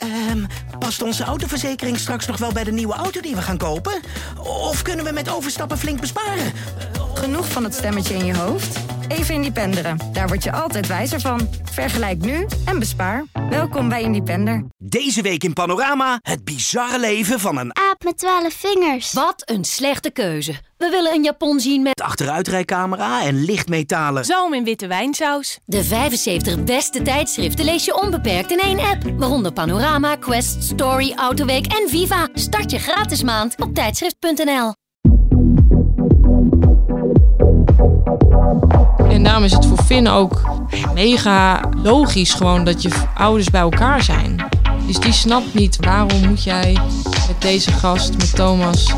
Ehm, past onze autoverzekering straks nog wel bij de nieuwe auto die we gaan kopen? Of kunnen we met overstappen flink besparen? Genoeg van het stemmetje in je hoofd? Even Independeren. Daar word je altijd wijzer van. Vergelijk nu en bespaar. Welkom bij Independer. Deze week in Panorama het bizarre leven van een aap met twaalf vingers. Wat een slechte keuze. We willen een Japon zien met achteruitrijcamera en lichtmetalen. Zalm in witte wijnsaus. De 75 beste tijdschriften lees je onbeperkt in één app. Waaronder Panorama, Quest, Story, Autoweek en Viva. Start je gratis maand op tijdschrift.nl. En daarom is het voor Finn ook mega logisch gewoon dat je ouders bij elkaar zijn. Dus die snapt niet waarom moet jij met deze gast, met Thomas,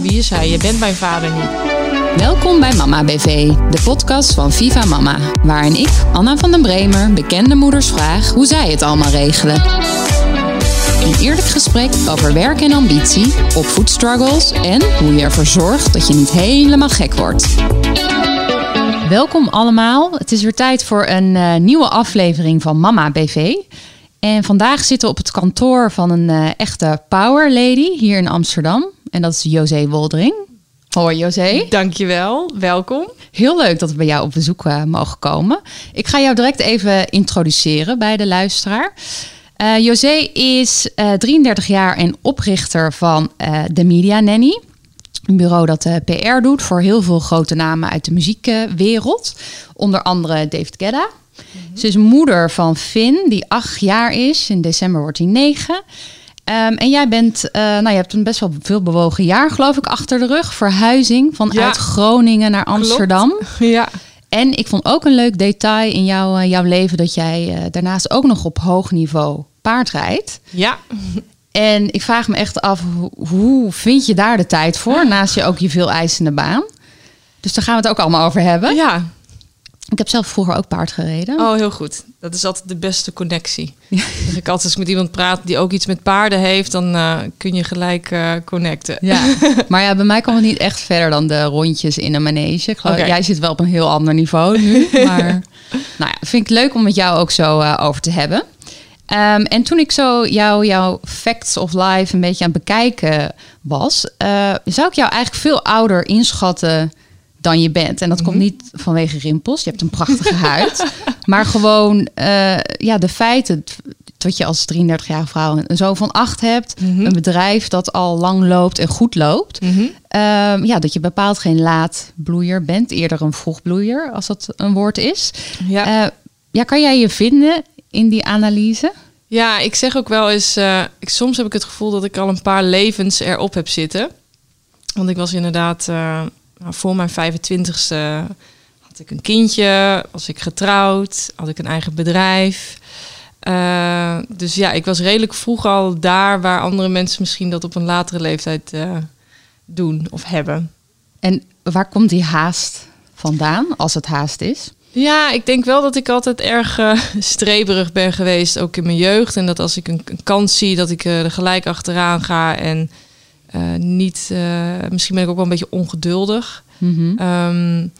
wie is hij? Je bent mijn vader niet. Welkom bij Mama BV, de podcast van Viva Mama, waarin ik, Anna van den Bremer, bekende moeders vraag hoe zij het allemaal regelen. Een eerlijk gesprek over werk en ambitie, opvoedstruggles en hoe je ervoor zorgt dat je niet helemaal gek wordt. Welkom allemaal. Het is weer tijd voor een uh, nieuwe aflevering van Mama BV. En vandaag zitten we op het kantoor van een uh, echte power lady hier in Amsterdam. En dat is José Woldering. Hoi José. Dankjewel, welkom. Heel leuk dat we bij jou op bezoek uh, mogen komen. Ik ga jou direct even introduceren bij de luisteraar. José is 33 jaar en oprichter van de Media Nanny. Een bureau dat PR doet voor heel veel grote namen uit de muziekwereld. Onder andere David Guetta. Mm-hmm. Ze is moeder van Finn, die acht jaar is. In december wordt hij negen. Um, en jij bent, uh, nou, je hebt een best wel veel bewogen jaar, geloof ik, achter de rug. Verhuizing vanuit ja. Groningen naar Amsterdam. Klopt. Ja. En ik vond ook een leuk detail in jouw, uh, jouw leven dat jij uh, daarnaast ook nog op hoog niveau paard rijdt. Ja. En ik vraag me echt af, hoe, vind je daar de tijd voor? Naast je ook je veel eisende baan. Dus daar gaan we het ook allemaal over hebben. Ja. Ik heb zelf vroeger ook paard gereden. Oh, heel goed. Dat is altijd de beste connectie. Ja. Zeg ik altijd als met iemand praat die ook iets met paarden heeft, dan uh, kun je gelijk uh, connecten. Ja. maar ja, bij mij kwam het niet echt verder dan de rondjes in een manege. Ik geloof, okay. Jij zit wel op een heel ander niveau nu. Maar nou ja, vind ik leuk om met jou ook zo uh, over te hebben. Um, en toen ik zo jou, jouw facts of life een beetje aan het bekijken was, zou ik jou eigenlijk veel ouder inschatten dan je bent. En dat komt niet vanwege rimpels. Je hebt een prachtige huid. Maar gewoon uh, ja, de feiten dat je als 33-jarige vrouw een zoon van acht hebt. Mm -hmm. Een bedrijf dat al lang loopt en goed loopt. Mm -hmm. uh, ja, dat je bepaald geen laatbloeier bent. Eerder een vroegbloeier, als dat een woord is. Ja. Uh, ja, kan jij je vinden in die analyse? Ja, ik zeg ook wel eens... eh, ik, soms heb ik het gevoel dat ik al een paar levens erop heb zitten. Want ik was inderdaad uh, nou, voor mijn 25ste had ik een kindje, was ik getrouwd, had ik een eigen bedrijf. Uh, dus ja, ik was redelijk vroeg al daar waar andere mensen misschien dat op een latere leeftijd doen of hebben. En waar komt die haast vandaan, als het haast is? Ja, ik denk wel dat ik altijd erg uh, streberig ben geweest, ook in mijn jeugd. En dat als ik een, een kans zie, dat ik er gelijk achteraan ga en uh, niet, misschien ben ik ook wel een beetje ongeduldig. Mm -hmm. um,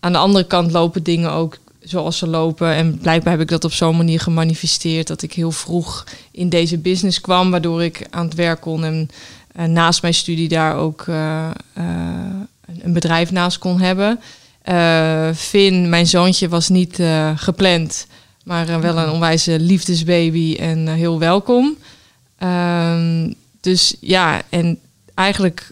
aan de andere kant lopen dingen ook zoals ze lopen. En blijkbaar heb ik dat op zo'n manier gemanifesteerd dat ik heel vroeg in deze business kwam, waardoor ik aan het werk kon en uh, naast mijn studie daar ook een bedrijf naast kon hebben. Finn, mijn zoontje, was niet gepland, maar wel een onwijze liefdesbaby en heel welkom. Um, dus ja, en eigenlijk,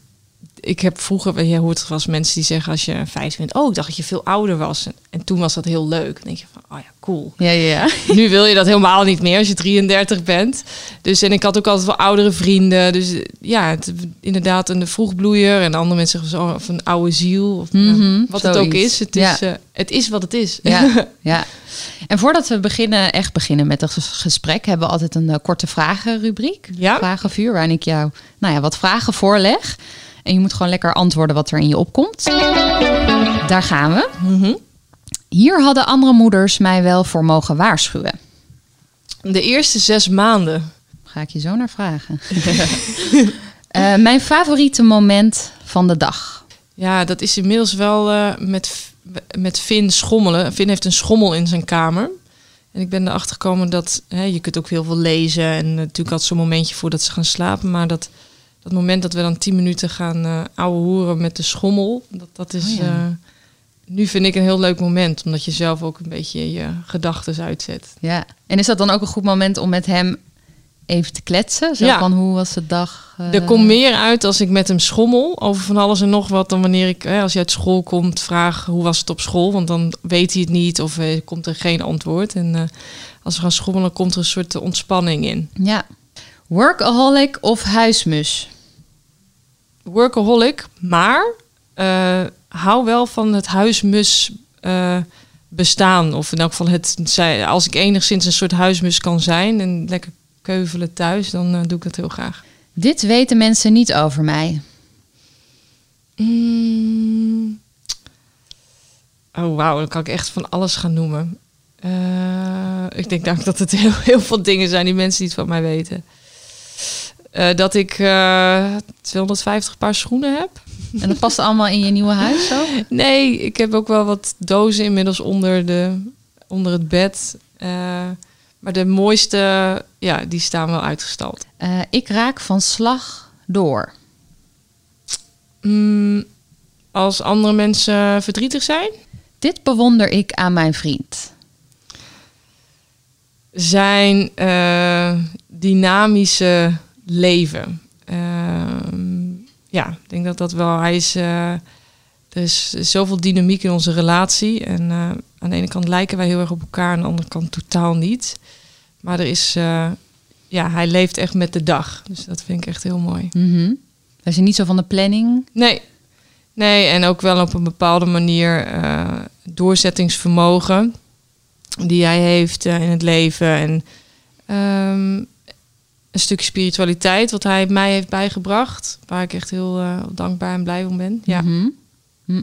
ik heb vroeger, je hoort wel eens mensen die zeggen als je vijf bent, oh, ik dacht dat je veel ouder was. En, en toen was dat heel leuk. Dan denk je van, oh ja, cool. Ja, ja, ja. Nu wil je dat helemaal niet meer als je 33 bent. Dus en ik had ook altijd wel oudere vrienden. Dus ja, het, inderdaad een vroegbloeier. En andere mensen zeggen zo, of een oude ziel. Of mm -hmm, wat het ook is. Het is, ja. uh, het is wat het is. Ja, ja. En voordat we beginnen, echt beginnen met het gesprek, hebben we altijd een uh, korte vragenrubriek. Ja. Vragenvuur, waarin ik jou nou ja, wat vragen voorleg. En je moet gewoon lekker antwoorden wat er in je opkomt. Daar gaan we. Mm -hmm. Hier hadden andere moeders mij wel voor mogen waarschuwen. De eerste zes maanden. Ga ik je zo naar vragen. uh, mijn favoriete moment van de dag. Ja, dat is inmiddels wel uh, met, met Finn schommelen. Finn heeft een schommel in zijn kamer. En ik ben erachter gekomen dat hè, je kunt ook heel veel lezen. En natuurlijk had zo'n momentje voordat ze gaan slapen. Maar dat, dat moment dat we dan tien minuten gaan uh, ouwe hoeren met de schommel. Dat, dat is. Oh ja. eh, nu vind ik een heel leuk moment. Omdat je zelf ook een beetje je gedachten uitzet. Ja. En is dat dan ook een goed moment om met hem even te kletsen? Zo Ja. van hoe was de dag? eh, Er komt meer uit als ik met hem schommel over van alles en nog wat dan wanneer ik, hè, als je uit school komt, vraag hoe was het op school, want dan weet hij het niet of eh, komt er geen antwoord. En als we gaan schommelen, komt er een soort ontspanning in. Ja. Workaholic of huismus? Workaholic, maar eh, hou wel van het huismus eh, bestaan. Of in elk geval het, zij- als ik enigszins een soort huismus kan zijn en lekker keuvelen thuis, dan eh, doe ik dat heel graag. Dit weten mensen niet over mij. Mm. Oh, wauw. Dan kan ik echt van alles gaan noemen. Ik denk dat het heel, heel veel dingen zijn die mensen niet van mij weten. Eh, dat ik eh 250 paar schoenen heb. En dat past allemaal in je nieuwe huis zo? Nee, ik heb ook wel wat dozen inmiddels onder, de, onder het bed. Eh, maar de mooiste, ja, die staan wel uitgestald. Ik raak van slag door. Mm, als andere mensen verdrietig zijn, Dit bewonder ik aan mijn vriend. zijn dynamische leven. Ehm, ja, ik denk dat dat wel. Hij is. eh, er is zoveel dynamiek in onze relatie. En eh, aan de ene kant lijken wij heel erg op elkaar, aan de andere kant totaal niet. Maar er is. eh, ja, hij leeft echt met de dag. Dus dat vind ik echt heel mooi. Mhm. Wij zijn niet zo van de planning. Nee. Nee, en ook wel op een bepaalde manier doorzettingsvermogen die hij heeft in het leven. En ehm, een stukje spiritualiteit wat hij mij heeft bijgebracht. Waar ik echt heel eh, dankbaar en blij om ben. Ja. Mhm. Hm.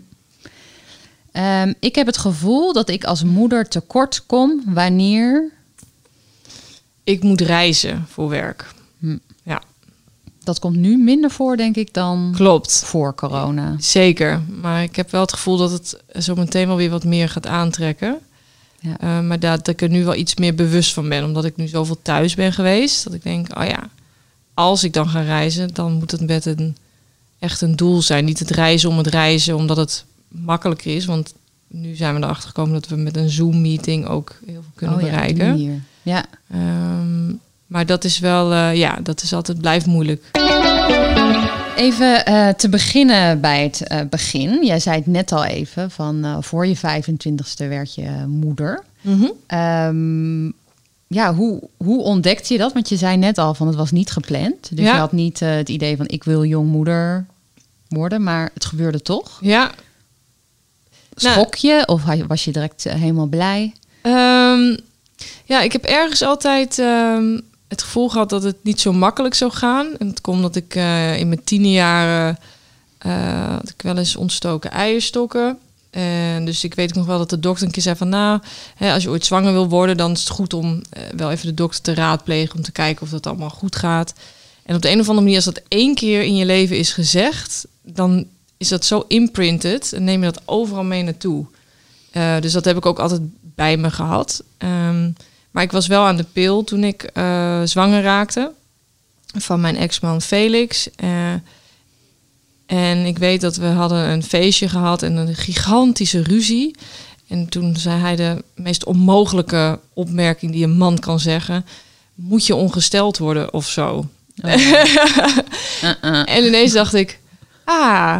Ehm, ik heb het gevoel dat ik als moeder tekort kom wanneer. Ik moet reizen voor werk. Hm. Ja, Dat komt nu minder voor, denk ik, dan klopt. voor corona. Zeker. Maar ik heb wel het gevoel dat het zo meteen wel weer wat meer gaat aantrekken. Ja. Eh, maar dat ik er nu wel iets meer bewust van ben. Omdat ik nu zoveel thuis ben geweest. Dat ik denk, oh ja, als ik dan ga reizen, dan moet het met een echt een doel zijn. Niet het reizen om het reizen, omdat het makkelijker is. Want nu zijn we erachter gekomen dat we met een Zoom-meeting ook heel veel kunnen Oh ja, bereiken. manier. Ja. Ehm, maar dat is wel, eh, ja, dat is altijd blijft moeilijk. Even eh, te beginnen bij het eh, begin. Jij zei het net al even, van eh, voor je 25ste werd je moeder. Ehm, ja, hoe, hoe ontdekte je dat? Want je zei net al van het was niet gepland. Dus Ja. je had niet het idee van ik wil jongmoeder worden, maar het gebeurde toch. Ja, Nou- Schrok je of was je direct helemaal blij? Ehm, ja, ik heb ergens altijd ehm, het gevoel gehad dat het niet zo makkelijk zou gaan. En het komt omdat ik eh, in mijn tiende jaren eh, had ik wel eens ontstoken eierstokken. En dus ik weet nog wel dat de dokter een keer zei van... nou, hè, als je ooit zwanger wil worden... dan is het goed om eh, wel even de dokter te raadplegen... om te kijken of dat allemaal goed gaat. En op de een of andere manier, als dat één keer in je leven is gezegd... dan is dat zo imprinted en neem je dat overal mee naartoe. Dus dat heb ik ook altijd bij me gehad. Ehm, maar ik was wel aan de pil toen ik eh, zwanger raakte van mijn ex-man Felix. Eh, en ik weet dat we hadden een feestje gehad en een gigantische ruzie. En toen zei hij de meest onmogelijke opmerking die een man kan zeggen: moet je ongesteld worden of zo? Uh-uh. En ineens dacht ik, ah,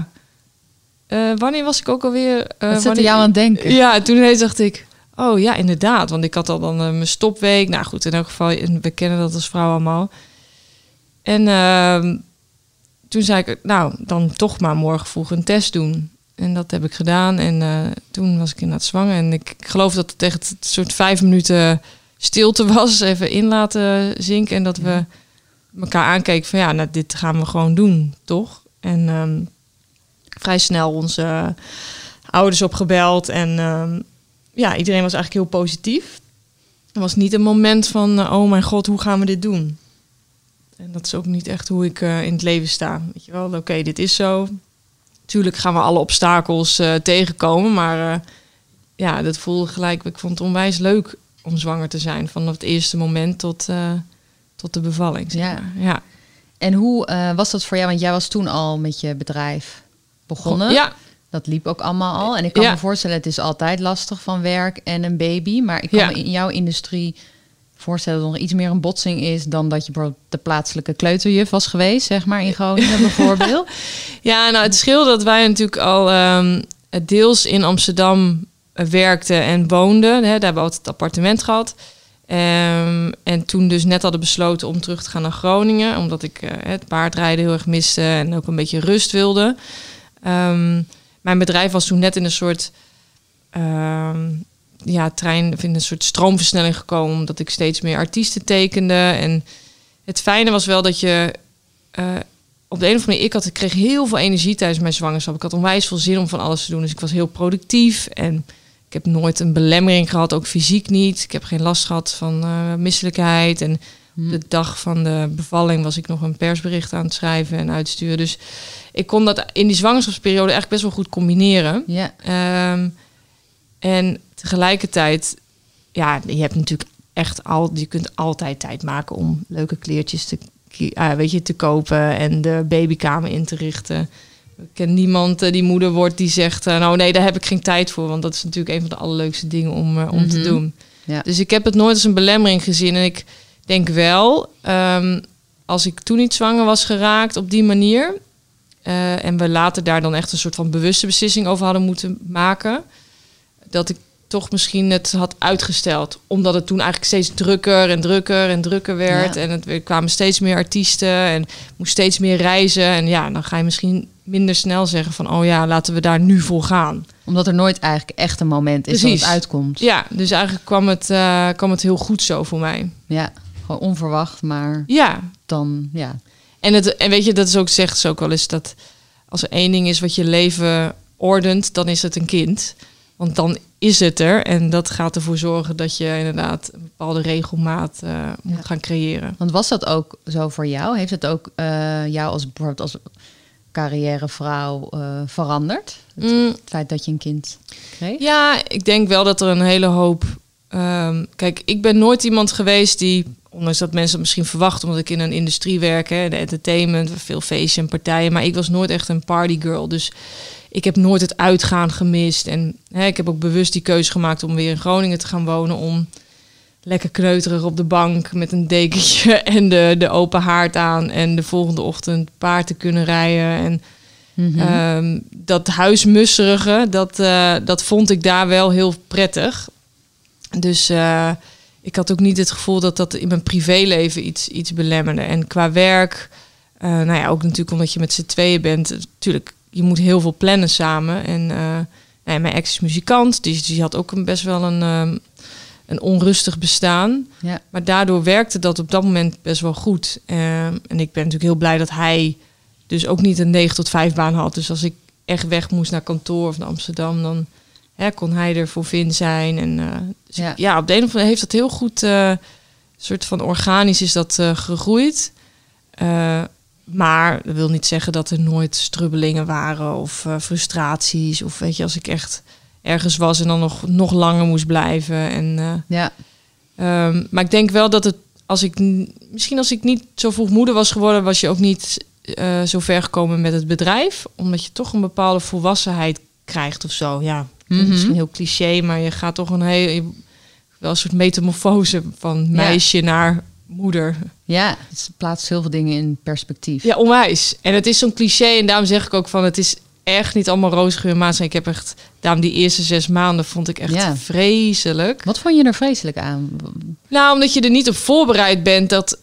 eh, wanneer was ik ook alweer? Wat zette wanneer- jou aan het denken? Ja, toen ineens dacht ik, oh ja, inderdaad. Want ik had al dan eh, mijn stopweek. Nou goed, in elk geval, we kennen dat als vrouw allemaal. En ehm, toen zei ik, nou, dan toch maar morgen vroeg een test doen. En dat heb ik gedaan. En eh, toen was ik inderdaad zwanger. En ik, ik geloof dat het echt een soort vijf minuten stilte was. Even in laten zinken. En dat we elkaar aankeken van ja, nou, dit gaan we gewoon doen, toch? En ehm, vrij snel onze ouders opgebeld. En ehm, ja, iedereen was eigenlijk heel positief. Er was niet een moment van, eh, oh mijn god, hoe gaan we dit doen? En dat is ook niet echt hoe ik eh, in het leven sta. Weet je wel, oké, dit is zo. Tuurlijk gaan we alle obstakels eh, tegenkomen, maar ja, dat voelde gelijk. Ik vond het onwijs leuk om zwanger te zijn. Van het eerste moment tot, tot de bevalling. Zeg Ja. maar. ja. En hoe was dat voor jou? Want jij was toen al met je bedrijf begonnen. Ja, Dat liep ook allemaal al. En ik kan Ja. me voorstellen, het is altijd lastig van werk en een baby. Maar ik kan Ja. me in jouw industrie voorstellen dat er nog iets meer een botsing is... dan dat je bijvoorbeeld de plaatselijke kleuterjuf was geweest, zeg maar, in Groningen bijvoorbeeld. Ja, nou het scheelde dat wij natuurlijk al ehm, deels in Amsterdam werkten en woonden. Hè, daar hebben we altijd het appartement gehad. Ehm, en toen dus net hadden besloten om terug te gaan naar Groningen. Omdat ik eh, het paardrijden heel erg miste en ook een beetje rust wilde. Ehm, mijn bedrijf was toen net in een soort ehm, ja, trein, in een soort stroomversnelling gekomen. Omdat ik steeds meer artiesten tekende. En het fijne was wel dat je eh, op de een of andere manier, ik, had, ik kreeg heel veel energie tijdens mijn zwangerschap. Ik had onwijs veel zin om van alles te doen. Dus ik was heel productief. En ik heb nooit een belemmering gehad, ook fysiek niet. Ik heb geen last gehad van eh, misselijkheid. En. De dag van de bevalling was ik nog een persbericht aan het schrijven en uitsturen. Dus ik kon dat in die zwangerschapsperiode echt best wel goed combineren. Ja, Ehm, en tegelijkertijd, ja, je hebt natuurlijk echt al, je kunt altijd tijd maken om leuke kleertjes te, ah, weet je, te kopen en de babykamer in te richten. Ik ken niemand eh, die moeder wordt die zegt, eh, nou nee, daar heb ik geen tijd voor, want dat is natuurlijk een van de allerleukste dingen om, eh, om te Mhm. doen. ja. Dus ik heb het nooit als een belemmering gezien. En ik denk wel, ehm, als ik toen niet zwanger was geraakt op die manier. eh, en we later daar dan echt een soort van bewuste beslissing over hadden moeten maken. Dat ik toch misschien het had uitgesteld. Omdat het toen eigenlijk steeds drukker en drukker en drukker werd. Ja. En het, er kwamen steeds meer artiesten en moest steeds meer reizen. En ja, dan ga je misschien minder snel zeggen van... oh ja, laten we daar nu voor gaan. Omdat er nooit eigenlijk echt een moment is dat het uitkomt. Ja, dus eigenlijk kwam het, eh, kwam het heel goed zo voor mij. Ja, gewoon onverwacht, maar Ja, dan, ja. En, het, en weet je, dat is ook, zegt ze ook wel eens dat als er één ding is wat je leven ordent, dan is het een kind. Want dan is het er en dat gaat ervoor zorgen dat je inderdaad een bepaalde regelmaat moet Ja. gaan creëren. Want was dat ook zo voor jou? Heeft het ook eh, jou als, bijvoorbeeld als carrièrevrouw eh veranderd? Het, Mm, het feit dat je een kind kreeg? ja, ik denk wel dat er een hele hoop. ehm, kijk, ik ben nooit iemand geweest die, ondanks dat mensen het misschien verwachten, omdat ik in een industrie werk, hè, de entertainment, veel feestjes en partijen, maar ik was nooit echt een partygirl. Dus ik heb nooit het uitgaan gemist. En hè, ik heb ook bewust die keuze gemaakt om weer in Groningen te gaan wonen. Om lekker kneuterig op de bank met een dekentje en de, de open haard aan. En de volgende ochtend paard te kunnen rijden. En Mhm. Ehm, dat huismusserige, dat, eh, dat vond ik daar wel heel prettig. Dus eh, ik had ook niet het gevoel dat dat in mijn privéleven iets, iets belemmerde. En qua werk, eh, nou ja, ook natuurlijk omdat je met z'n tweeën bent. Natuurlijk, je moet heel veel plannen samen. En eh, nou ja, mijn ex is muzikant, die, die had ook een, best wel een, ehm, een onrustig bestaan. ja. Maar daardoor werkte dat op dat moment best wel goed. Ehm, en ik ben natuurlijk heel blij dat hij dus ook niet een 9 tot 5 baan had. Dus als ik echt weg moest naar kantoor of naar Amsterdam, dan hè, kon hij er voor Vin zijn. En eh, dus Ja. op de een of andere manier heeft dat heel goed, eh soort van organisch is dat eh, gegroeid. Maar dat wil niet zeggen dat er nooit strubbelingen waren of frustraties. Of weet je, als ik echt ergens was en dan nog, nog langer moest blijven. En ja. Ehm, maar ik denk wel dat het, als ik misschien als ik niet zo vroeg moeder was geworden, was je ook niet zo ver gekomen met het bedrijf, omdat je toch een bepaalde volwassenheid krijgt of zo. Ja, Mhm. misschien heel cliché, maar je gaat toch een heel je- wel een soort metamorfose van meisje naar moeder. Ja, het plaatst heel veel dingen in perspectief. Ja, onwijs. En het is zo'n cliché en daarom zeg ik ook van het is echt niet allemaal roze geur maanschijn. Ik heb echt, daarom die eerste zes maanden vond ik echt Ja. vreselijk. Wat vond je er vreselijk aan? Nou, omdat je er niet op voorbereid bent dat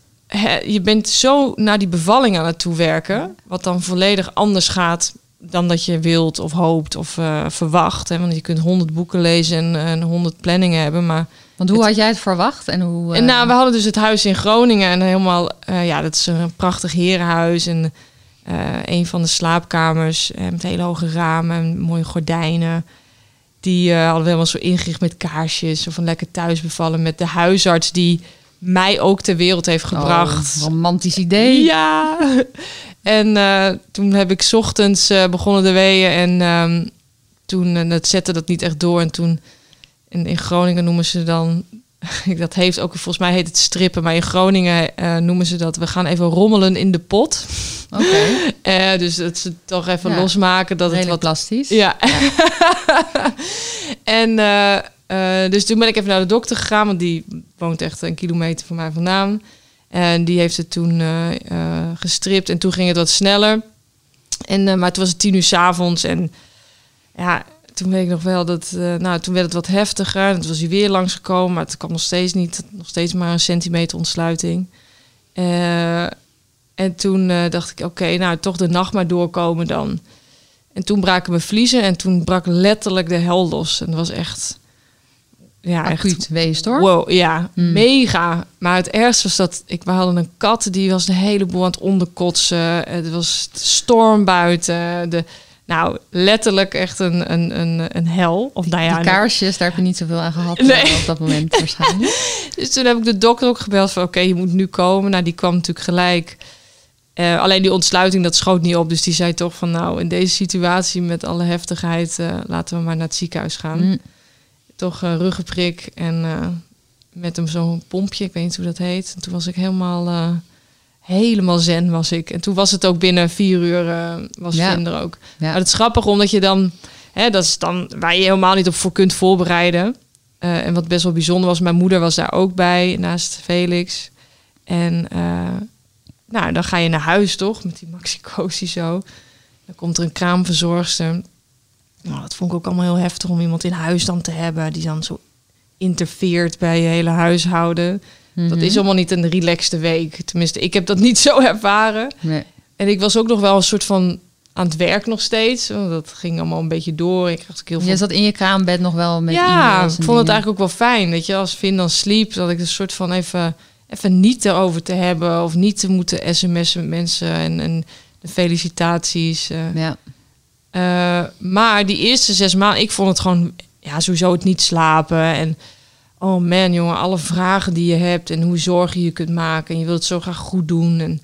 je bent zo naar die bevalling aan het toewerken, wat dan volledig anders gaat dan dat je wilt of hoopt of eh, verwacht. Hè? Want je kunt honderd boeken lezen en, en honderd planningen hebben, maar Want hoe had jij het verwacht? En hoe, en eh, nou, we hadden dus het huis in Groningen en helemaal, eh, ja, dat is een prachtig herenhuis en eh, een van de slaapkamers eh, met hele hoge ramen en mooie gordijnen. Die eh, hadden we helemaal zo ingericht met kaarsjes of een lekker thuis bevallen met de huisarts die mij ook ter wereld heeft gebracht. Oh, romantisch idee. Ja. En eh, toen heb ik 's ochtends eh, begonnen de weeën en ehm, toen eh, zette dat niet echt door. En toen in, in Groningen noemen ze dan dat heeft ook, volgens mij heet het strippen, maar in Groningen noemen ze dat. We gaan even rommelen in de pot. Oké. Dus dat ze toch even losmaken dat het wat plastisch. Ja. en eh, dus toen ben ik even naar de dokter gegaan, want die woont echt een kilometer van mij vandaan. En die heeft het toen gestript en toen ging het wat sneller. En, maar toen was het tien uur s avonds en ja, toen weet ik nog wel dat, nou, toen werd het wat heftiger. En toen was hij weer langsgekomen, maar het kwam nog steeds niet, nog steeds maar een centimeter ontsluiting. En toen dacht ik, oké, nou toch de nacht maar doorkomen dan. En toen braken mijn vliezen en toen brak letterlijk de hel los. En dat was echt, ja, Acuut echt wees hoor. Wow, ja, mm. mega. Maar het ergste was dat ik, we hadden een kat die was een heleboel aan het onderkotsen. Het was storm buiten. De, nou, letterlijk echt een, een, een, een hel. Of, nou ja, die kaarsjes, daar heb je niet zoveel aan gehad nee. Eh, op dat moment waarschijnlijk. dus toen heb ik de dokter ook gebeld van... oké, je moet nu komen. Nou, die kwam natuurlijk gelijk. Uh, alleen die ontsluiting, dat schoot niet op. Dus die zei toch van... nou, in deze situatie met alle heftigheid... Uh, laten we maar naar het ziekenhuis gaan. Mm. Toch uh, ruggenprik en met hem zo'n pompje. Ik weet niet hoe dat heet. En toen was ik helemaal helemaal zen was ik. En toen was het ook binnen vier uur was ja. er ook. Ja. Maar het is grappig omdat je dan, hè, dat is dan waar je helemaal niet op voor kunt voorbereiden. En wat best wel bijzonder was, mijn moeder was daar ook bij naast Felix. En nou, dan ga je naar huis toch met die maxicosi zo. Dan komt er een kraamverzorgster. Nou, dat vond ik ook allemaal heel heftig om iemand in huis dan te hebben die dan zo interfereert bij je hele huishouden. Dat is mhm. allemaal niet een relaxte week. Tenminste, ik heb dat niet zo ervaren. Nee. En ik was ook nog wel een soort van aan het werk nog steeds. Dat ging allemaal een beetje door. Ik kreeg heel veel... Je zat in je kraambed nog wel met Ja, ik vond het eigenlijk ook wel fijn. Weet je, als Vin dan sliep, dat ik een soort van even, even niet erover te hebben. Of niet te moeten sms'en met mensen en, en de felicitaties. Uh. Ja. Uh, maar die eerste zes maanden, ik vond het gewoon ja, sowieso het niet slapen. En oh man, jongen, alle vragen die je hebt en hoe zorgen je kunt maken. En je wilt het zo graag goed doen. En,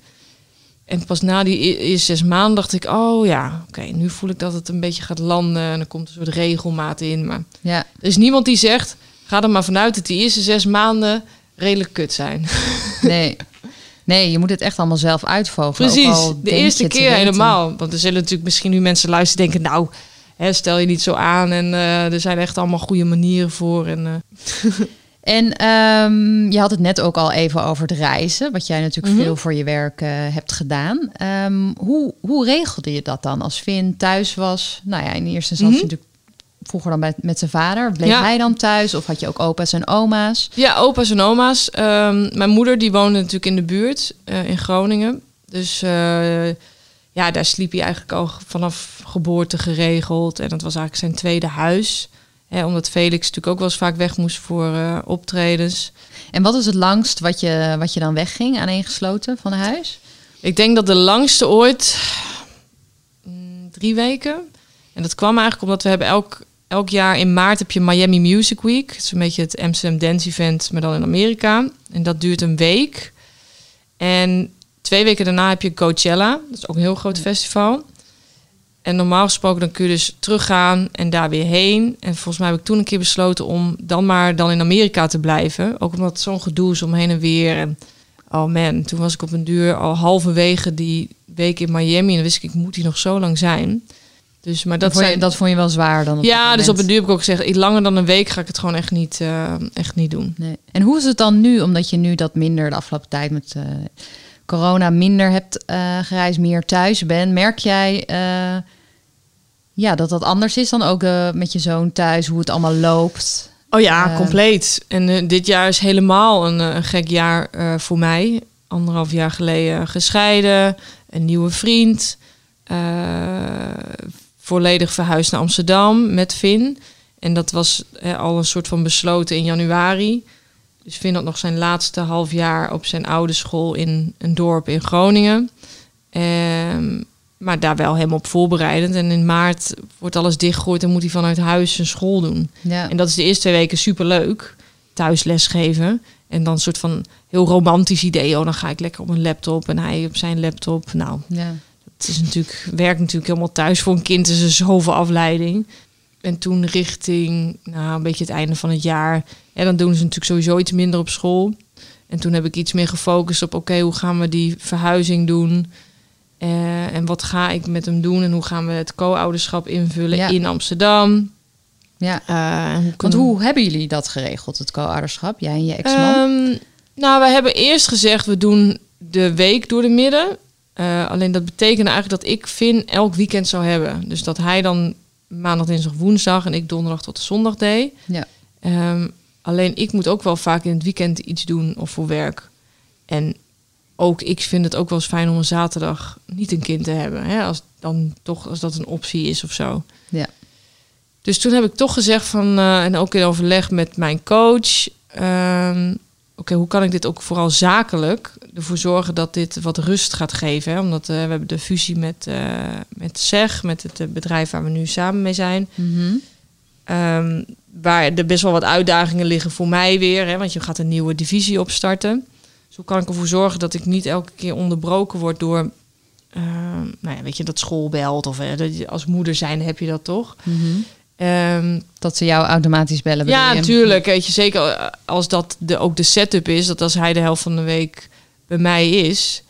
en pas na die e-, eerste zes maanden dacht ik, oh ja, oké, nu voel ik dat het een beetje gaat landen. En er komt een soort regelmaat in. Maar ja. er is niemand die zegt, ga er maar vanuit dat die eerste zes maanden redelijk kut zijn. Nee. Nee, je moet het echt allemaal zelf uitvogelen. Precies, de eerste keer helemaal. Want er zullen natuurlijk misschien nu mensen luisteren denken... nou, hè, stel je niet zo aan en uh, er zijn echt allemaal goede manieren voor. En, uh. en um, je had het net ook al even over het reizen, wat jij natuurlijk mhm. veel voor je werk uh, hebt gedaan. Um, hoe, hoe regelde je dat dan als Vin thuis was? Nou ja, in eerste instantie mm -hmm. natuurlijk vroeger dan met, met zijn vader. Bleef ja. hij dan thuis of had je ook opa's en oma's? Ja, opa's en oma's. Um, mijn moeder die woonde natuurlijk in de buurt in Groningen. Dus ja, daar sliep hij eigenlijk al vanaf geboorte geregeld. En dat was eigenlijk zijn tweede huis. Hè, omdat Felix natuurlijk ook wel eens vaak weg moest voor uh, optredens. En wat is het langst wat je, wat je dan wegging aaneengesloten van huis? Ik denk dat de langste ooit mm, drie weken. En dat kwam eigenlijk omdat we hebben elk, elk jaar in maart heb je Miami Music Week. Het is een beetje het Amsterdam Dance Event, maar dan in Amerika. En dat duurt een week. En Twee weken daarna heb je Coachella. Dat is ook een heel groot festival. En normaal gesproken dan kun je dus teruggaan en daar weer heen. En volgens mij heb ik toen een keer besloten om dan maar dan in Amerika te blijven. Ook omdat zo'n gedoe is om heen en weer. Oh man, toen was ik op een duur al halverwege die week in Miami. En dan wist ik, ik moet hier nog zo lang zijn. Dus, maar dat, vond je, dat vond je wel zwaar dan? Op ja, dus op een duur heb ik ook gezegd, langer dan een week ga ik het gewoon echt niet, uh, echt niet doen. Nee. En hoe is het dan nu, omdat je nu dat minder de afgelopen tijd met... Uh, corona minder hebt uh, gereisd, meer thuis bent, merk jij ja, dat dat anders is dan ook met je zoon thuis, hoe het allemaal loopt? Oh ja, compleet. En dit jaar is helemaal een, een gek jaar voor mij. Anderhalf jaar geleden gescheiden, een nieuwe vriend, volledig verhuisd naar Amsterdam met Vin. En dat was al een soort van besloten in januari. Dus Finn had nog zijn laatste half jaar op zijn oude school in een dorp in Groningen. Um, maar daar wel helemaal op voorbereidend. En in maart wordt alles dichtgegooid en moet hij vanuit huis zijn school doen. Ja. En dat is de eerste twee weken super leuk. Thuis lesgeven. En dan een soort van heel romantisch idee. Oh, dan ga ik lekker op een laptop en hij op zijn laptop. Nou, ja. Het is natuurlijk, werkt natuurlijk helemaal thuis. Voor een kind is er zoveel afleiding. en toen richting nou, een beetje het einde van het jaar. En dan doen ze natuurlijk sowieso iets minder op school. En toen heb ik iets meer gefocust op, oké, hoe gaan we die verhuizing doen? Uh, en wat ga ik met hem doen? En hoe gaan we het co-ouderschap invullen Ja. in Amsterdam? Ja. Uh, hoe Want hoe hebben jullie dat geregeld, het co-ouderschap? Jij en je ex-man? Ehm, nou, we hebben eerst gezegd, we doen de week door de midden. Eh, alleen dat betekende eigenlijk dat ik Finn elk weekend zou hebben. Dus dat hij dan maandag, dinsdag, woensdag en ik donderdag tot zondag deed. ja. Ehm, alleen ik moet ook wel vaak in het weekend iets doen of voor werk. En ook ik vind het ook wel eens fijn om een zaterdag niet een kind te hebben. Hè? Als dan toch als dat een optie is of zo. Ja. Dus toen heb ik toch gezegd van, eh, en ook in overleg met mijn coach, ehm, oké, hoe kan ik dit ook vooral zakelijk ervoor zorgen dat dit wat rust gaat geven? Hè? Omdat eh, we hebben de fusie met, eh met SEG, met het eh, bedrijf waar we nu samen mee zijn. Mhm. Ehm, waar er best wel wat uitdagingen liggen voor mij weer. Hè, want je gaat een nieuwe divisie opstarten. Dus hoe kan ik ervoor zorgen dat ik niet elke keer onderbroken word door... ehm, nou ja, weet je, dat school belt. Of je- als moeder zijn heb je dat toch. Mhm. Ehm, Dat ze jou automatisch bellen. ja, natuurlijk. Weet je, zeker eh, als dat de, ook de setup is. Dat als hij de helft van de week bij mij is.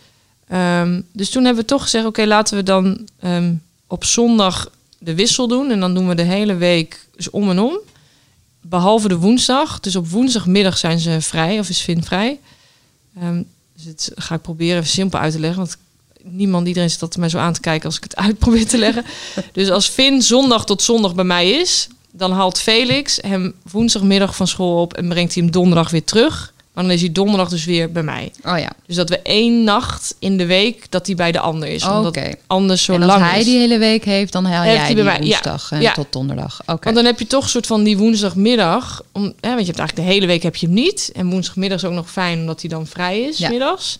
Ehm, dus toen hebben we toch gezegd... oké, laten we dan ehm, op zondag de wissel doen. En dan doen we de hele week dus om en om. Behalve de woensdag. Dus op woensdagmiddag zijn ze vrij. Of is Finn vrij. Dus het ga ik proberen even simpel uit te leggen. Want niemand, iedereen zit dat mij zo aan te kijken als ik het uit probeer te leggen. dus als Finn zondag tot zondag bij mij is, dan haalt Felix hem woensdagmiddag van school op en brengt hij hem donderdag weer terug. Maar dan is hij donderdag dus weer bij mij. Oh ja, Dus dat we één nacht in de week dat hij bij de ander is. oké. Anders zo En als lang hij is. die hele week heeft, dan haal Heeft jij hij die bij mij, woensdag en Ja. tot donderdag. Oké. Want dan heb je toch een soort van die woensdagmiddag. Om, hè, want je hebt eigenlijk de hele week heb je hem niet. En woensdagmiddag is ook nog fijn omdat hij dan vrij is, Ja. middags.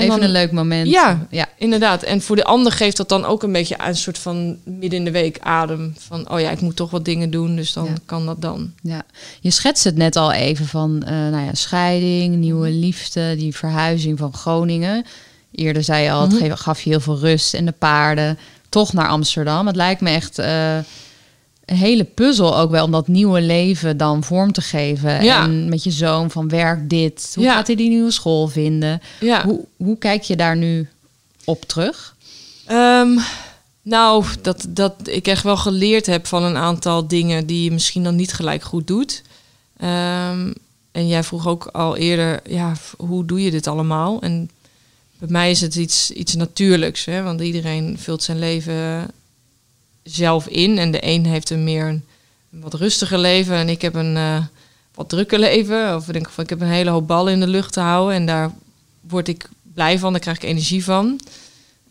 En Even dan- een leuk moment. Ja. ja. Inderdaad. En voor de ander geeft dat dan ook een beetje een soort van midden in de week adem. Van, oh ja, ik moet toch wat dingen doen, dus dan Ja. kan dat dan. Ja, je schetst het net al even van eh, nou ja, scheiding, nieuwe Mhm. liefde, die verhuizing van Groningen. Eerder zei je al, het Mhm. gaf je heel veel rust en de paarden. Toch naar Amsterdam. Het lijkt me echt eh, hele puzzel ook wel om dat nieuwe leven dan vorm te geven. Ja. En met je zoon van werk dit. Hoe Ja. gaat hij die nieuwe school vinden? Ja. Hoe, hoe kijk je daar nu op terug? Ehm, nou, dat, dat ik echt wel geleerd heb van een aantal dingen die je misschien dan niet gelijk goed doet. Ehm, en jij vroeg ook al eerder, ja, hoe doe je dit allemaal? En bij mij is het iets, iets natuurlijks, hè? want iedereen vult zijn leven zelf in. En de een heeft een meer een, wat rustiger leven en ik heb een eh, wat drukker leven. Of ik denk van, ik heb een hele hoop ballen in de lucht te houden en daar word ik blij van, daar krijg ik energie van.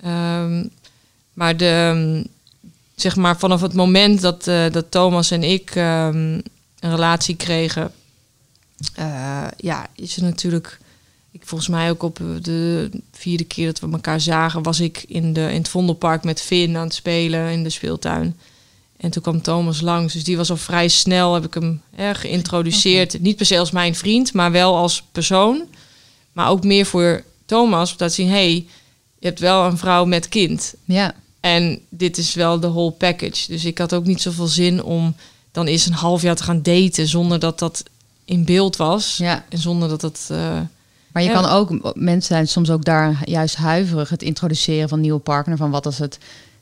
Ehm, maar de, ehm, zeg maar vanaf het moment dat, eh, dat Thomas en ik ehm, een relatie kregen, eh, ja, is er natuurlijk. Ik volgens mij ook op de vierde keer dat we elkaar zagen, was ik in, de, in het Vondelpark met Finn aan het spelen in de speeltuin. En toen kwam Thomas langs, dus die was al vrij snel, heb ik hem hè, geïntroduceerd. Niet per se als mijn vriend, maar wel als persoon. Maar ook meer voor Thomas, om te zien, hey, je hebt wel een vrouw met kind. Ja, En dit is wel de whole package. Dus ik had ook niet zoveel zin om dan eens een half jaar te gaan daten zonder dat dat in beeld was. ja. En zonder dat het. eh, Maar je Ja. kan ook, mensen zijn soms ook daar juist huiverig, het introduceren van een nieuwe partner. Van wat als het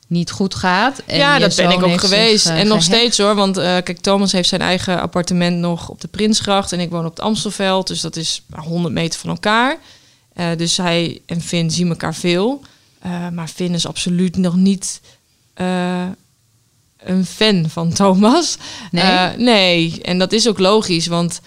niet goed gaat. En ja, dat ben ik ook zich, geweest. eh, en nog gehecht. steeds hoor. Want eh, kijk, Thomas heeft zijn eigen appartement nog op de Prinsgracht. En ik woon op het Amstelveld. Dus dat is 100 meter van elkaar. Eh, dus hij en Finn zien elkaar veel. Maar Finn is absoluut nog niet een fan van Thomas. Nee? Nee, en dat is ook logisch. Want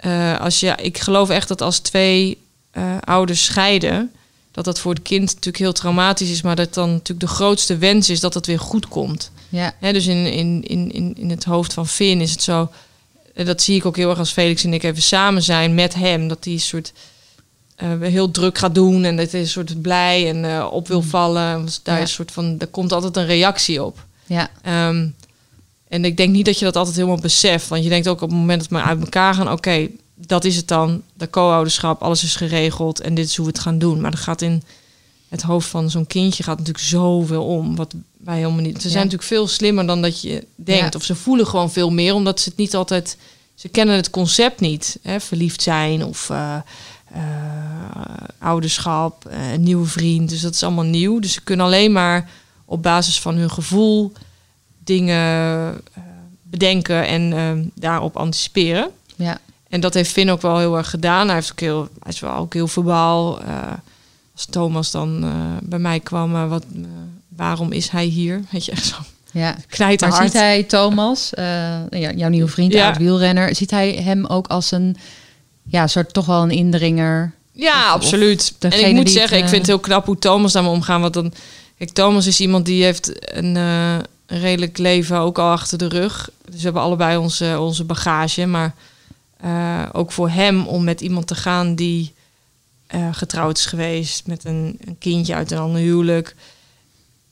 eh, als je, ik geloof echt dat als twee eh, ouders scheiden... dat dat voor het kind natuurlijk heel traumatisch is... maar dat dan natuurlijk de grootste wens is dat het weer goed komt. Ja, Hè, dus in, in, in, in, in het hoofd van Finn is het zo... dat zie ik ook heel erg als Felix en ik even samen zijn met hem... dat hij een soort eh, heel druk gaat doen... en dat hij een soort blij en op wil vallen. Dus daar, Ja. is een soort van, daar komt altijd een reactie op. ja, Ehm, en ik denk niet dat je dat altijd helemaal beseft. Want je denkt ook op het moment dat we uit elkaar gaan... oké, dat is het dan, de co-ouderschap, alles is geregeld... en dit is hoe we het gaan doen. Maar dat gaat in het hoofd van zo'n kindje gaat natuurlijk zoveel om. Wat wij helemaal niet. Ze zijn natuurlijk veel slimmer dan dat je denkt. Of ze voelen gewoon veel meer, omdat ze het niet altijd. Ze kennen het concept niet. Hè? Verliefd zijn of uh, ouderschap, een nieuwe vriend. Dus dat is allemaal nieuw. Dus ze kunnen alleen maar op basis van hun gevoel dingen bedenken en daarop anticiperen. Ja. En dat heeft Finn ook wel heel erg gedaan. Hij, heeft ook heel, hij is wel ook heel verbaal. als Thomas dan bij mij kwam, wat waarom is hij hier? Weet je, echt zo. Ja, knijt maar ziet hij Thomas, uh, jouw nieuwe vriend, ja. wielrenner, ziet hij hem ook als een, ja, soort toch wel een indringer? Ja, absoluut. En ik moet zeggen, ik vind het heel knap hoe Thomas daarmee omgaan. Want dan, kijk, Thomas is iemand die heeft een, uh, redelijk leven ook al achter de rug. Dus we hebben allebei onze, onze bagage. Maar uh, ook voor hem om met iemand te gaan die getrouwd is geweest, met een, een kindje uit een ander huwelijk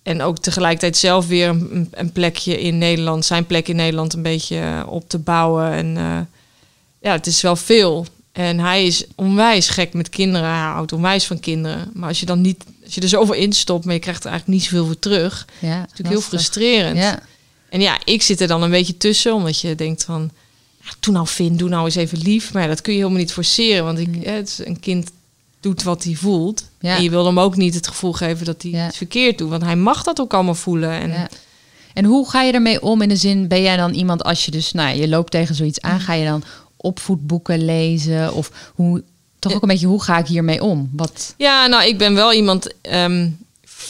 en ook tegelijkertijd zelf weer een, een, plekje in Nederland, zijn plek in Nederland een beetje eh, op te bouwen. En ja, het is wel veel. En hij is onwijs gek met kinderen. Hij houdt onwijs van kinderen. Maar als je dan niet, als je er zoveel in stopt, maar je krijgt er eigenlijk niet zoveel voor terug. Ja, is natuurlijk heel frustrerend. Ja. En ja, ik zit er dan een beetje tussen, omdat je denkt van, ja, doe nou vind, doe nou eens even lief. Maar ja, dat kun je helemaal niet forceren, want ik, het is een kind doet wat hij voelt. Ja. En je wil hem ook niet het gevoel geven dat hij het verkeerd doet. Want hij mag dat ook allemaal voelen. En, ja. en hoe ga je ermee om in de zin, ben jij dan iemand als je dus, nou je loopt tegen zoiets aan, ga je dan opvoedboeken lezen? Of hoe, toch ook een beetje, hoe ga ik hiermee om? Wat... Ja, nou ik ben wel iemand um,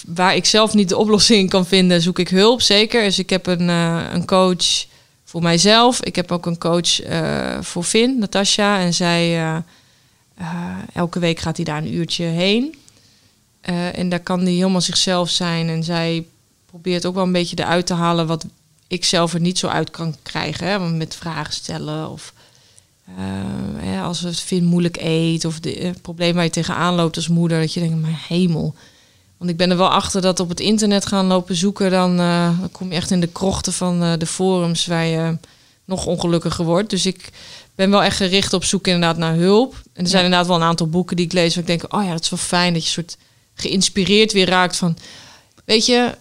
waar ik zelf niet de oplossing kan vinden, zoek ik hulp, zeker. Dus ik heb een, uh, een coach voor mijzelf. Ik heb ook een coach uh, voor Finn, Natasja. En zij... Uh, uh, elke week gaat hij daar een uurtje heen. En daar kan hij helemaal zichzelf zijn. En zij probeert ook wel een beetje eruit te halen wat ik zelf er niet zo uit kan krijgen. Hè? Met vragen stellen of uh, als het vind moeilijk eet of de probleem waar je tegenaan loopt als moeder. Dat je denkt, mijn hemel. Want ik ben er wel achter dat op het internet gaan lopen zoeken. Dan, dan kom je echt in de krochten van de forums waar je nog ongelukkiger wordt. Dus ik ben wel echt gericht op zoek inderdaad naar hulp. En er zijn inderdaad wel een aantal boeken die ik lees waar ik denk, oh ja, dat is wel fijn dat je soort geïnspireerd weer raakt van, weet je,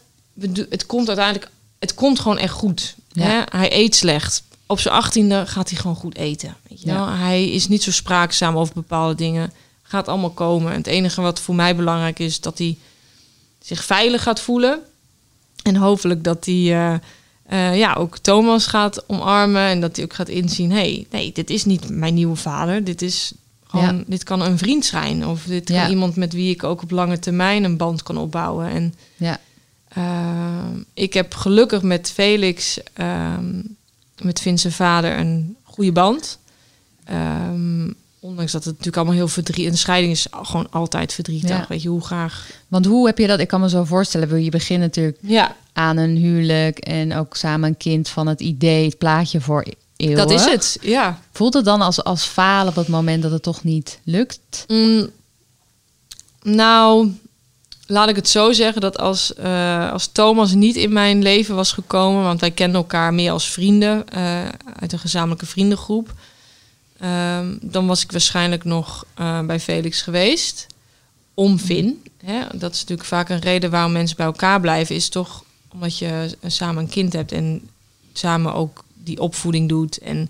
het komt uiteindelijk, het komt gewoon echt goed. Hè? Hij eet slecht. Op zijn achttiende gaat hij gewoon goed eten. Weet je ja. Hij is niet zo spraakzaam over bepaalde dingen. Gaat allemaal komen. En het enige wat voor mij belangrijk is, dat hij zich veilig gaat voelen. En hopelijk dat hij uh, uh, ja, ook Thomas gaat omarmen. En dat hij ook gaat inzien: hey, nee, dit is niet mijn nieuwe vader. Dit is gewoon, dit kan een vriend zijn. Of dit kan iemand met wie ik ook op lange termijn een band kan opbouwen. En ja. Uh, ik heb gelukkig met Felix, uh, met Vince vader, een goede band. Um, ondanks dat het natuurlijk allemaal heel verdrietig... Een scheiding is gewoon altijd verdrietig. Ja. Weet je, hoe graag... Want hoe heb je dat... Ik kan me zo voorstellen, je begint natuurlijk ja. aan een huwelijk... en ook samen een kind van het idee, het plaatje voor eeuwen. Dat is het, ja. Voelt het dan als, als falen op het moment dat het toch niet lukt? Mm, nou, laat ik het zo zeggen dat als, uh, als Thomas niet in mijn leven was gekomen... want wij kenden elkaar meer als vrienden uh, uit een gezamenlijke vriendengroep... Um, dan was ik waarschijnlijk nog uh, bij Felix geweest. Om Vin. Hè? Dat is natuurlijk vaak een reden waarom mensen bij elkaar blijven. Is toch omdat je samen een kind hebt en samen ook die opvoeding doet. En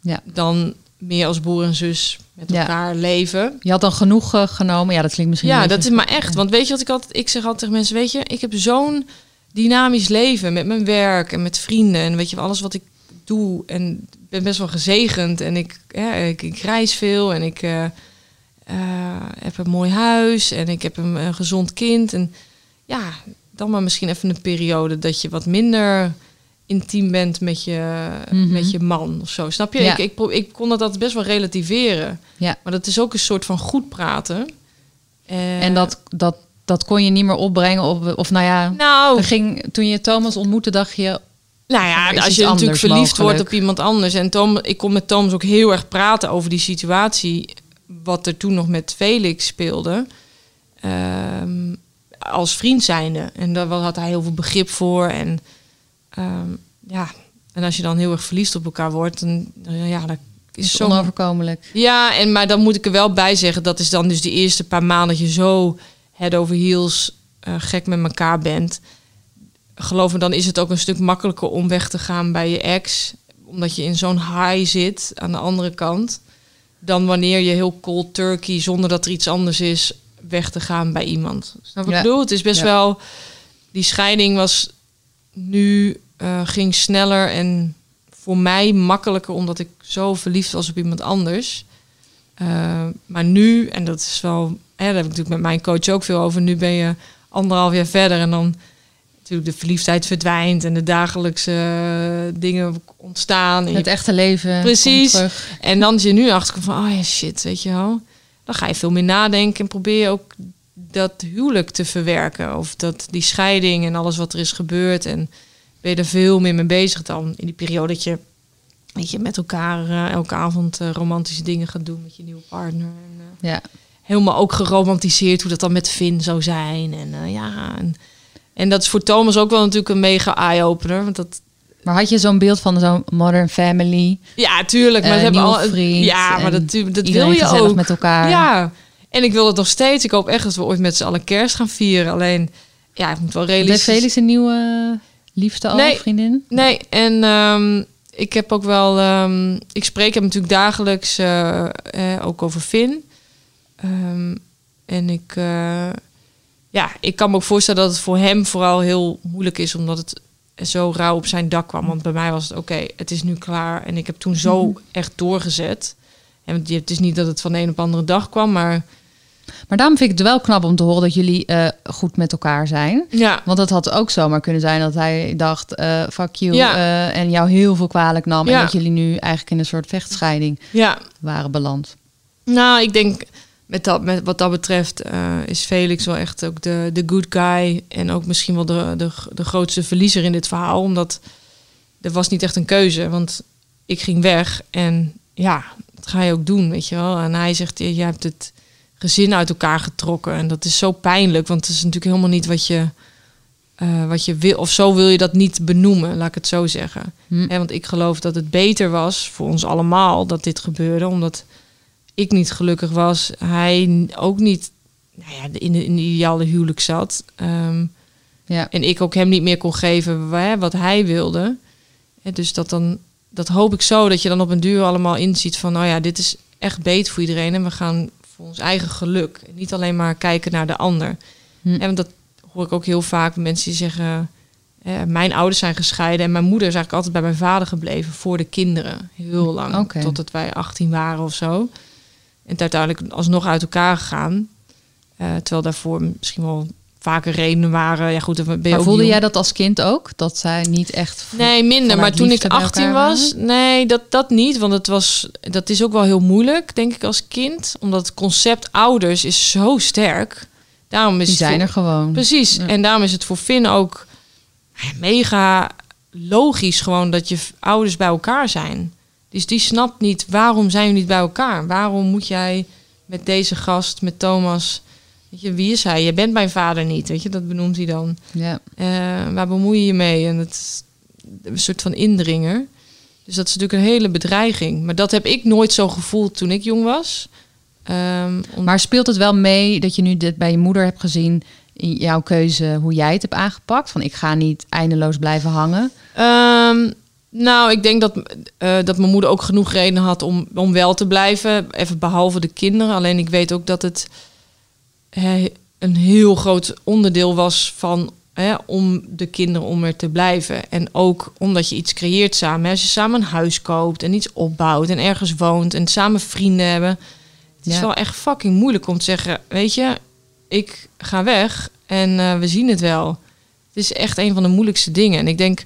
ja. dan meer als broer en zus met elkaar leven. Je had dan genoeg uh, genomen. Ja, dat klinkt misschien. Ja, dat is maar echt. Want weet je wat ik altijd. Ik zeg altijd tegen mensen: Weet je, ik heb zo'n dynamisch leven met mijn werk en met vrienden. En weet je, alles wat ik doe. En ben best wel gezegend. En ik, ja, ik, ik reis veel en ik uh, uh, heb een mooi huis en ik heb een, een, gezond kind. En ja, dan maar misschien even een periode dat je wat minder intiem bent met je, mm -hmm. met je man of zo. Snap je? Ja. Ik, ik, ik kon dat best wel relativeren. Ja. Maar dat is ook een soort van goed praten. Uh, en dat, dat, dat kon je niet meer opbrengen? Of, of nou ja, nou, ging, toen je Thomas ontmoette, dacht je... Nou ja, als je natuurlijk verliefd mogelijk. wordt op iemand anders. En Tom, ik kon met Thomas ook heel erg praten over die situatie. Wat er toen nog met Felix speelde. Um, als vriend zijnde. En daar had hij heel veel begrip voor. En um, ja, en als je dan heel erg verliefd op elkaar wordt, dan ja, dat is, is onoverkomelijk. Ja, en maar dan moet ik er wel bij zeggen, dat is dan dus de eerste paar maanden dat je zo head over heels uh, gek met elkaar bent, geloof me, dan is het ook een stuk makkelijker om weg te gaan bij je ex, omdat je in zo'n high zit aan de andere kant, dan wanneer je heel cold turkey, zonder dat er iets anders is, weg te gaan bij iemand. Snap ik bedoel? Het is best wel, die scheiding was nu, uh, ging sneller en voor mij makkelijker, omdat ik zo verliefd was op iemand anders. Uh, maar nu, en dat is wel, hè, daar heb ik natuurlijk met mijn coach ook veel over. Nu ben je anderhalf jaar verder en dan natuurlijk de verliefdheid verdwijnt en de dagelijkse uh, dingen ontstaan. Het echte leven. Precies. En dan is je nu achter van, oh ja, shit, weet je wel. Dan ga je veel meer nadenken en probeer je ook dat huwelijk te verwerken. Of dat die scheiding en alles wat er is gebeurd. En ben je er veel meer mee bezig dan in die periode dat je, weet je met elkaar uh, elke avond uh, romantische dingen gaat doen met je nieuwe partner. En, uh, ja. Helemaal ook geromantiseerd hoe dat dan met Finn zou zijn. En ja, en, en, dat is voor Thomas ook wel natuurlijk een mega eye-opener. Want dat, maar had je zo'n beeld van zo'n modern family? Ja, tuurlijk. Maar ze hebben al. Vriend ja, maar dat, dat wil je ook met elkaar. Ja, en ik wil het nog steeds. Ik hoop echt dat we ooit met z'n allen kerst gaan vieren. Alleen, ja, ik moet wel realistisch. Heeft Felix een nieuwe liefde al, nee, vriendin? Nee, en um, ik heb ook wel... Um, ik spreek hem natuurlijk dagelijks uh, eh, ook over Finn. Um, en ik... Uh, ja, ik kan me ook voorstellen dat het voor hem vooral heel moeilijk is... omdat het zo rauw op zijn dak kwam. Want bij mij was het oké, het is nu klaar. En ik heb toen zo mm. echt doorgezet. En het is niet dat het van de een op de andere dag kwam, maar maar daarom vind ik het wel knap om te horen dat jullie uh, goed met elkaar zijn. Ja. Want het had ook zomaar kunnen zijn dat hij dacht, uh, fuck you, ja. uh, en jou heel veel kwalijk nam. Ja. En dat jullie nu eigenlijk in een soort vechtscheiding ja. waren beland. Nou, ik denk met dat, met wat dat betreft is Felix wel echt ook de, de good guy. En ook misschien wel de, de, de grootste verliezer in dit verhaal. Omdat er was niet echt een keuze. Want ik ging weg en ja, dat ga je ook doen, weet je wel. En hij zegt, je, je hebt het gezin uit elkaar getrokken. En dat is zo pijnlijk, want het is natuurlijk helemaal niet wat je, uh, wat je wil. Of zo wil je dat niet benoemen, laat ik het zo zeggen. Hm. want ik geloof dat het beter was voor ons allemaal dat dit gebeurde, omdat ik niet gelukkig was. Hij ook niet nou ja, in, de, in de ideale huwelijk zat. Um, ja. En ik ook hem niet meer kon geven wat hij wilde. En dus dat dan, dat hoop ik zo dat je dan op een duur allemaal inziet van, nou ja, dit is echt beter voor iedereen en we gaan voor ons eigen geluk. Niet alleen maar kijken naar de ander. Hm. En dat hoor ik ook heel vaak mensen die zeggen... mijn ouders zijn gescheiden en mijn moeder is eigenlijk altijd bij mijn vader gebleven voor de kinderen. Heel lang, okay. totdat wij 18 waren of zo. En uiteindelijk alsnog uit elkaar gegaan. Uh, terwijl daarvoor misschien wel vaker redenen waren. Ja, goed, ben je maar voelde jij dat als kind ook? Dat zij niet echt. Nee, minder. Maar toen ik 18 was, nee, dat, dat niet. Want het was, dat is ook wel heel moeilijk, denk ik, als kind. Omdat het concept ouders is zo sterk. Daarom is Die zijn voor, er gewoon. Precies. En daarom is het voor Finn ook mega logisch gewoon dat je ouders bij elkaar zijn. Dus die snapt niet waarom zijn jullie niet bij elkaar? Waarom moet jij met deze gast, met Thomas, Weet je, wie is hij? Je bent mijn vader niet, weet je, dat benoemt hij dan. Ja. Uh, waar bemoei je je mee? En het is een soort van indringer. Dus dat is natuurlijk een hele bedreiging. Maar dat heb ik nooit zo gevoeld toen ik jong was. Um, Maar speelt het wel mee dat je nu dit bij je moeder hebt gezien in jouw keuze hoe jij het hebt aangepakt? Van ik ga niet eindeloos blijven hangen. Um, nou, ik denk dat, uh, dat mijn moeder ook genoeg reden had om, om wel te blijven. Even behalve de kinderen. Alleen ik weet ook dat het een heel groot onderdeel was van hè, om de kinderen om er te blijven. En ook omdat je iets creëert samen. Hè. Als je samen een huis koopt en iets opbouwt en ergens woont en samen vrienden hebben. Het is wel echt fucking moeilijk om te zeggen, weet je, ik ga weg en uh, we zien het wel. Het is echt een van de moeilijkste dingen. En ik denk,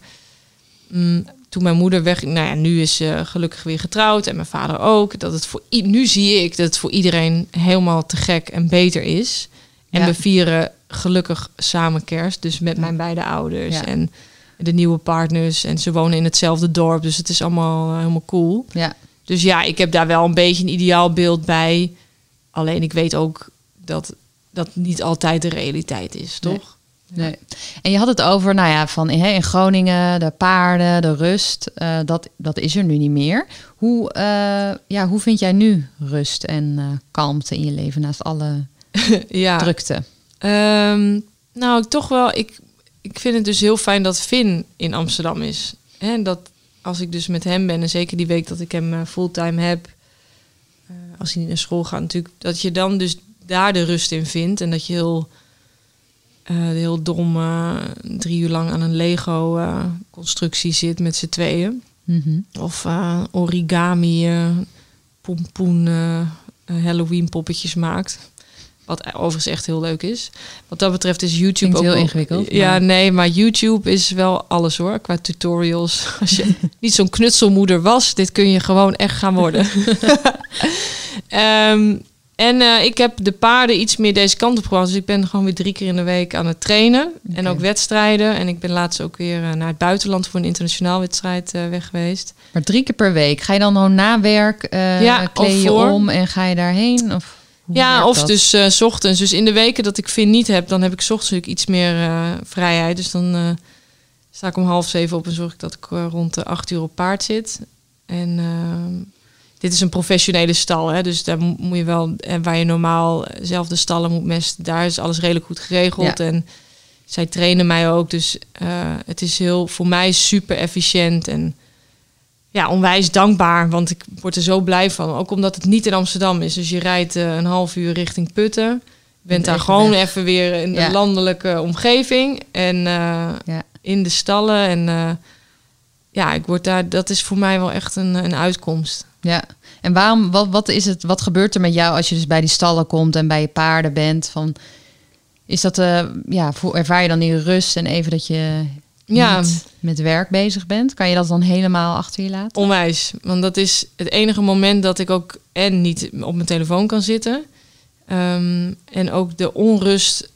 mm, toen mijn moeder weg, nou ja, nu is ze gelukkig weer getrouwd en mijn vader ook. Dat het voor nu zie ik dat het voor iedereen helemaal te gek en beter is. En ja. we vieren gelukkig samen kerst, dus met mijn beide ouders ja. en de nieuwe partners. En ze wonen in hetzelfde dorp, dus het is allemaal uh, helemaal cool. Ja. Dus ja, ik heb daar wel een beetje een ideaal beeld bij. Alleen ik weet ook dat dat niet altijd de realiteit is, toch? Nee. Nee. En je had het over, nou ja, van in Groningen, de paarden, de rust. Uh, dat, dat is er nu niet meer. Hoe, uh, ja, hoe vind jij nu rust en uh, kalmte in je leven naast alle ja. drukte? Ehm, nou, toch wel. Ik, ik vind het dus heel fijn dat Finn in Amsterdam is. En dat als ik dus met hem ben, en zeker die week dat ik hem eh, fulltime heb, als hij niet naar school gaat natuurlijk, dat je dan dus daar de rust in vindt. En dat je heel, uh, heel dom drie uur lang aan een Lego-constructie zit met z'n tweeën. Mm Of origami, pompoen, Halloween poppetjes maakt. Wat overigens echt heel leuk is. Wat dat betreft is YouTube ook heel ingewikkeld. Ja, nee, maar YouTube is wel alles hoor. Qua tutorials. Als je niet zo'n knutselmoeder was, dit kun je gewoon echt gaan worden. um, en uh, ik heb de paarden iets meer deze kant op gebracht. Dus ik ben gewoon weer drie keer in de week aan het trainen. Okay. En ook wedstrijden. En ik ben laatst ook weer uh, naar het buitenland voor een internationaal wedstrijd uh, weg geweest. Maar drie keer per week. Ga je dan gewoon na werk ja, kleed je om en ga je daarheen? Of? ja, of dat? dus s ochtends. Dus in de weken dat ik vind niet heb, dan heb ik s ochtends iets meer vrijheid. Dus dan sta ik om half zeven op en zorg ik dat ik rond de acht uur op paard zit. En dit is een professionele stal, hè, dus daar moet je wel, en waar je normaal zelf de stallen moet mesten, daar is alles redelijk goed geregeld. Ja. En zij trainen mij ook, dus het is heel voor mij super efficiënt en ja, onwijs dankbaar, want ik word er zo blij van. Ook omdat het niet in Amsterdam is. Dus je rijdt uh, een half uur richting Putten. Je bent daar gewoon weg. even weer in de ja. landelijke omgeving. En uh, ja. in de stallen. En ja, ik word daar, dat is voor mij wel echt een, een uitkomst. Ja, en waarom, wat, wat is het, wat gebeurt er met jou als je dus bij die stallen komt en bij je paarden bent? Van, is dat, ja, ervaar je dan die rust en even dat je ja. met werk bezig bent, kan je dat dan helemaal achter je laten? Onwijs. Want dat is het enige moment dat ik ook en niet op mijn telefoon kan zitten. Um, en ook de onrust.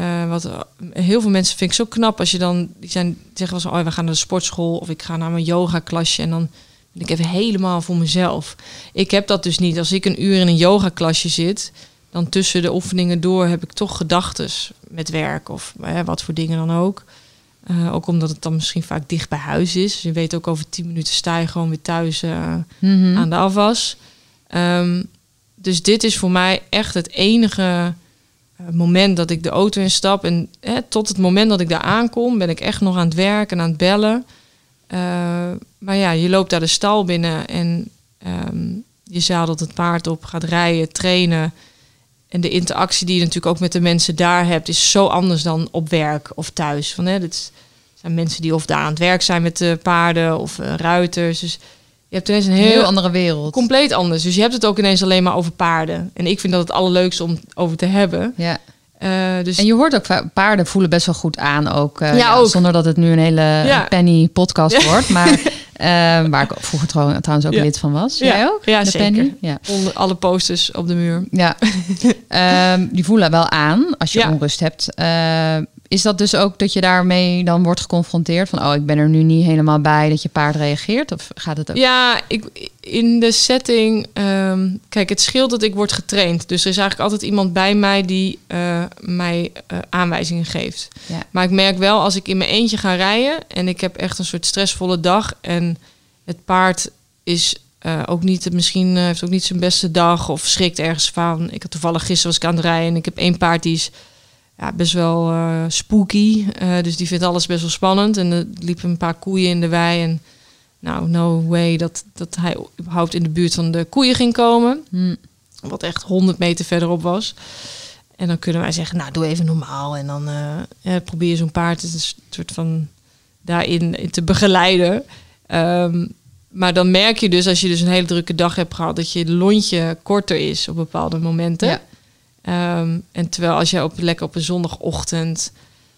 Uh, wat heel veel mensen vind ik zo knap als je dan die zijn zeggen wel zo, oh, we gaan naar de sportschool of ik ga naar mijn yoga klasje en dan ik even helemaal voor mezelf. Ik heb dat dus niet. Als ik een uur in een yoga klasje zit, dan tussen de oefeningen door heb ik toch gedachten met werk of hè, wat voor dingen dan ook. Uh, ook omdat het dan misschien vaak dicht bij huis is. Dus je weet ook over tien minuten sta je gewoon weer thuis uh, mm-hmm. aan de afwas. Um, dus dit is voor mij echt het enige uh, moment dat ik de auto instap. En tot het moment dat ik daar aankom, ben ik echt nog aan het werken en aan het bellen. Maar ja, je loopt daar de stal binnen en um, je zadelt het paard op, gaat rijden, trainen. En de interactie die je natuurlijk ook met de mensen daar hebt, is zo anders dan op werk of thuis. Van, hè, dit zijn mensen die of daar aan het werk zijn met de paarden of uh, ruiters. Dus je hebt ineens een heel, heel, andere wereld. Compleet anders. Dus je hebt het ook ineens alleen maar over paarden. En ik vind dat het allerleukste om over te hebben. Ja. Uh, dus... En je hoort ook, paarden voelen best wel goed aan ook. Uh, ja, ja, ook. Zonder dat het nu een hele ja. penny podcast wordt. Maar Uh, waar ik vroeger trouw, trouwens ook lid van was. Jij ook? Ja, de zeker. Penny? Ja. Onder alle posters op de muur. Ja. um, die voelen wel aan als je onrust hebt. Is dat dus ook dat je daarmee dan wordt geconfronteerd van oh ik ben er nu niet helemaal bij dat je paard reageert of gaat het ook? Ja, ik, in de setting um, kijk het scheelt dat ik word getraind, dus er is eigenlijk altijd iemand bij mij die uh, mij uh, aanwijzingen geeft. Ja. Maar ik merk wel als ik in mijn eentje ga rijden en ik heb echt een soort stressvolle dag en het paard is uh, ook niet, misschien heeft ook niet zijn beste dag of schrikt ergens van. Ik had toevallig gisteren was ik aan het rijden en ik heb één paard die is ja, best wel uh, spooky. Uh, dus die vindt alles best wel spannend. En er liepen een paar koeien in de wei. En nou, no way dat, dat hij überhaupt in de buurt van de koeien ging komen. Hmm. Wat echt 100 meter verderop was. En dan kunnen wij zeggen, nou, doe even normaal. En dan uh, probeer zo'n paard een soort van daarin te begeleiden. Um, maar dan merk je dus, als je dus een hele drukke dag hebt gehad, dat je lontje korter is op bepaalde momenten. Ja. Um, en terwijl als je op, lekker op een zondagochtend...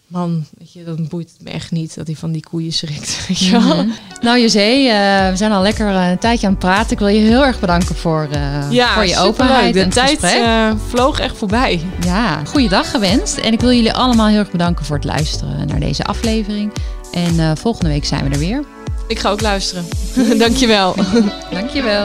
Man, weet je, dan boeit het me echt niet dat hij van die koeien schrikt. Weet je wel? Mm-hmm. Nou, José, uh, we zijn al lekker uh, een tijdje aan het praten. Ik wil je heel erg bedanken voor, uh, ja, voor je openheid. De tijd vloog echt voorbij. Ja, goede dag gewenst. En ik wil jullie allemaal heel erg bedanken voor het luisteren naar deze aflevering. En volgende week zijn we er weer. Ik ga ook luisteren. Dankjewel. Dankjewel.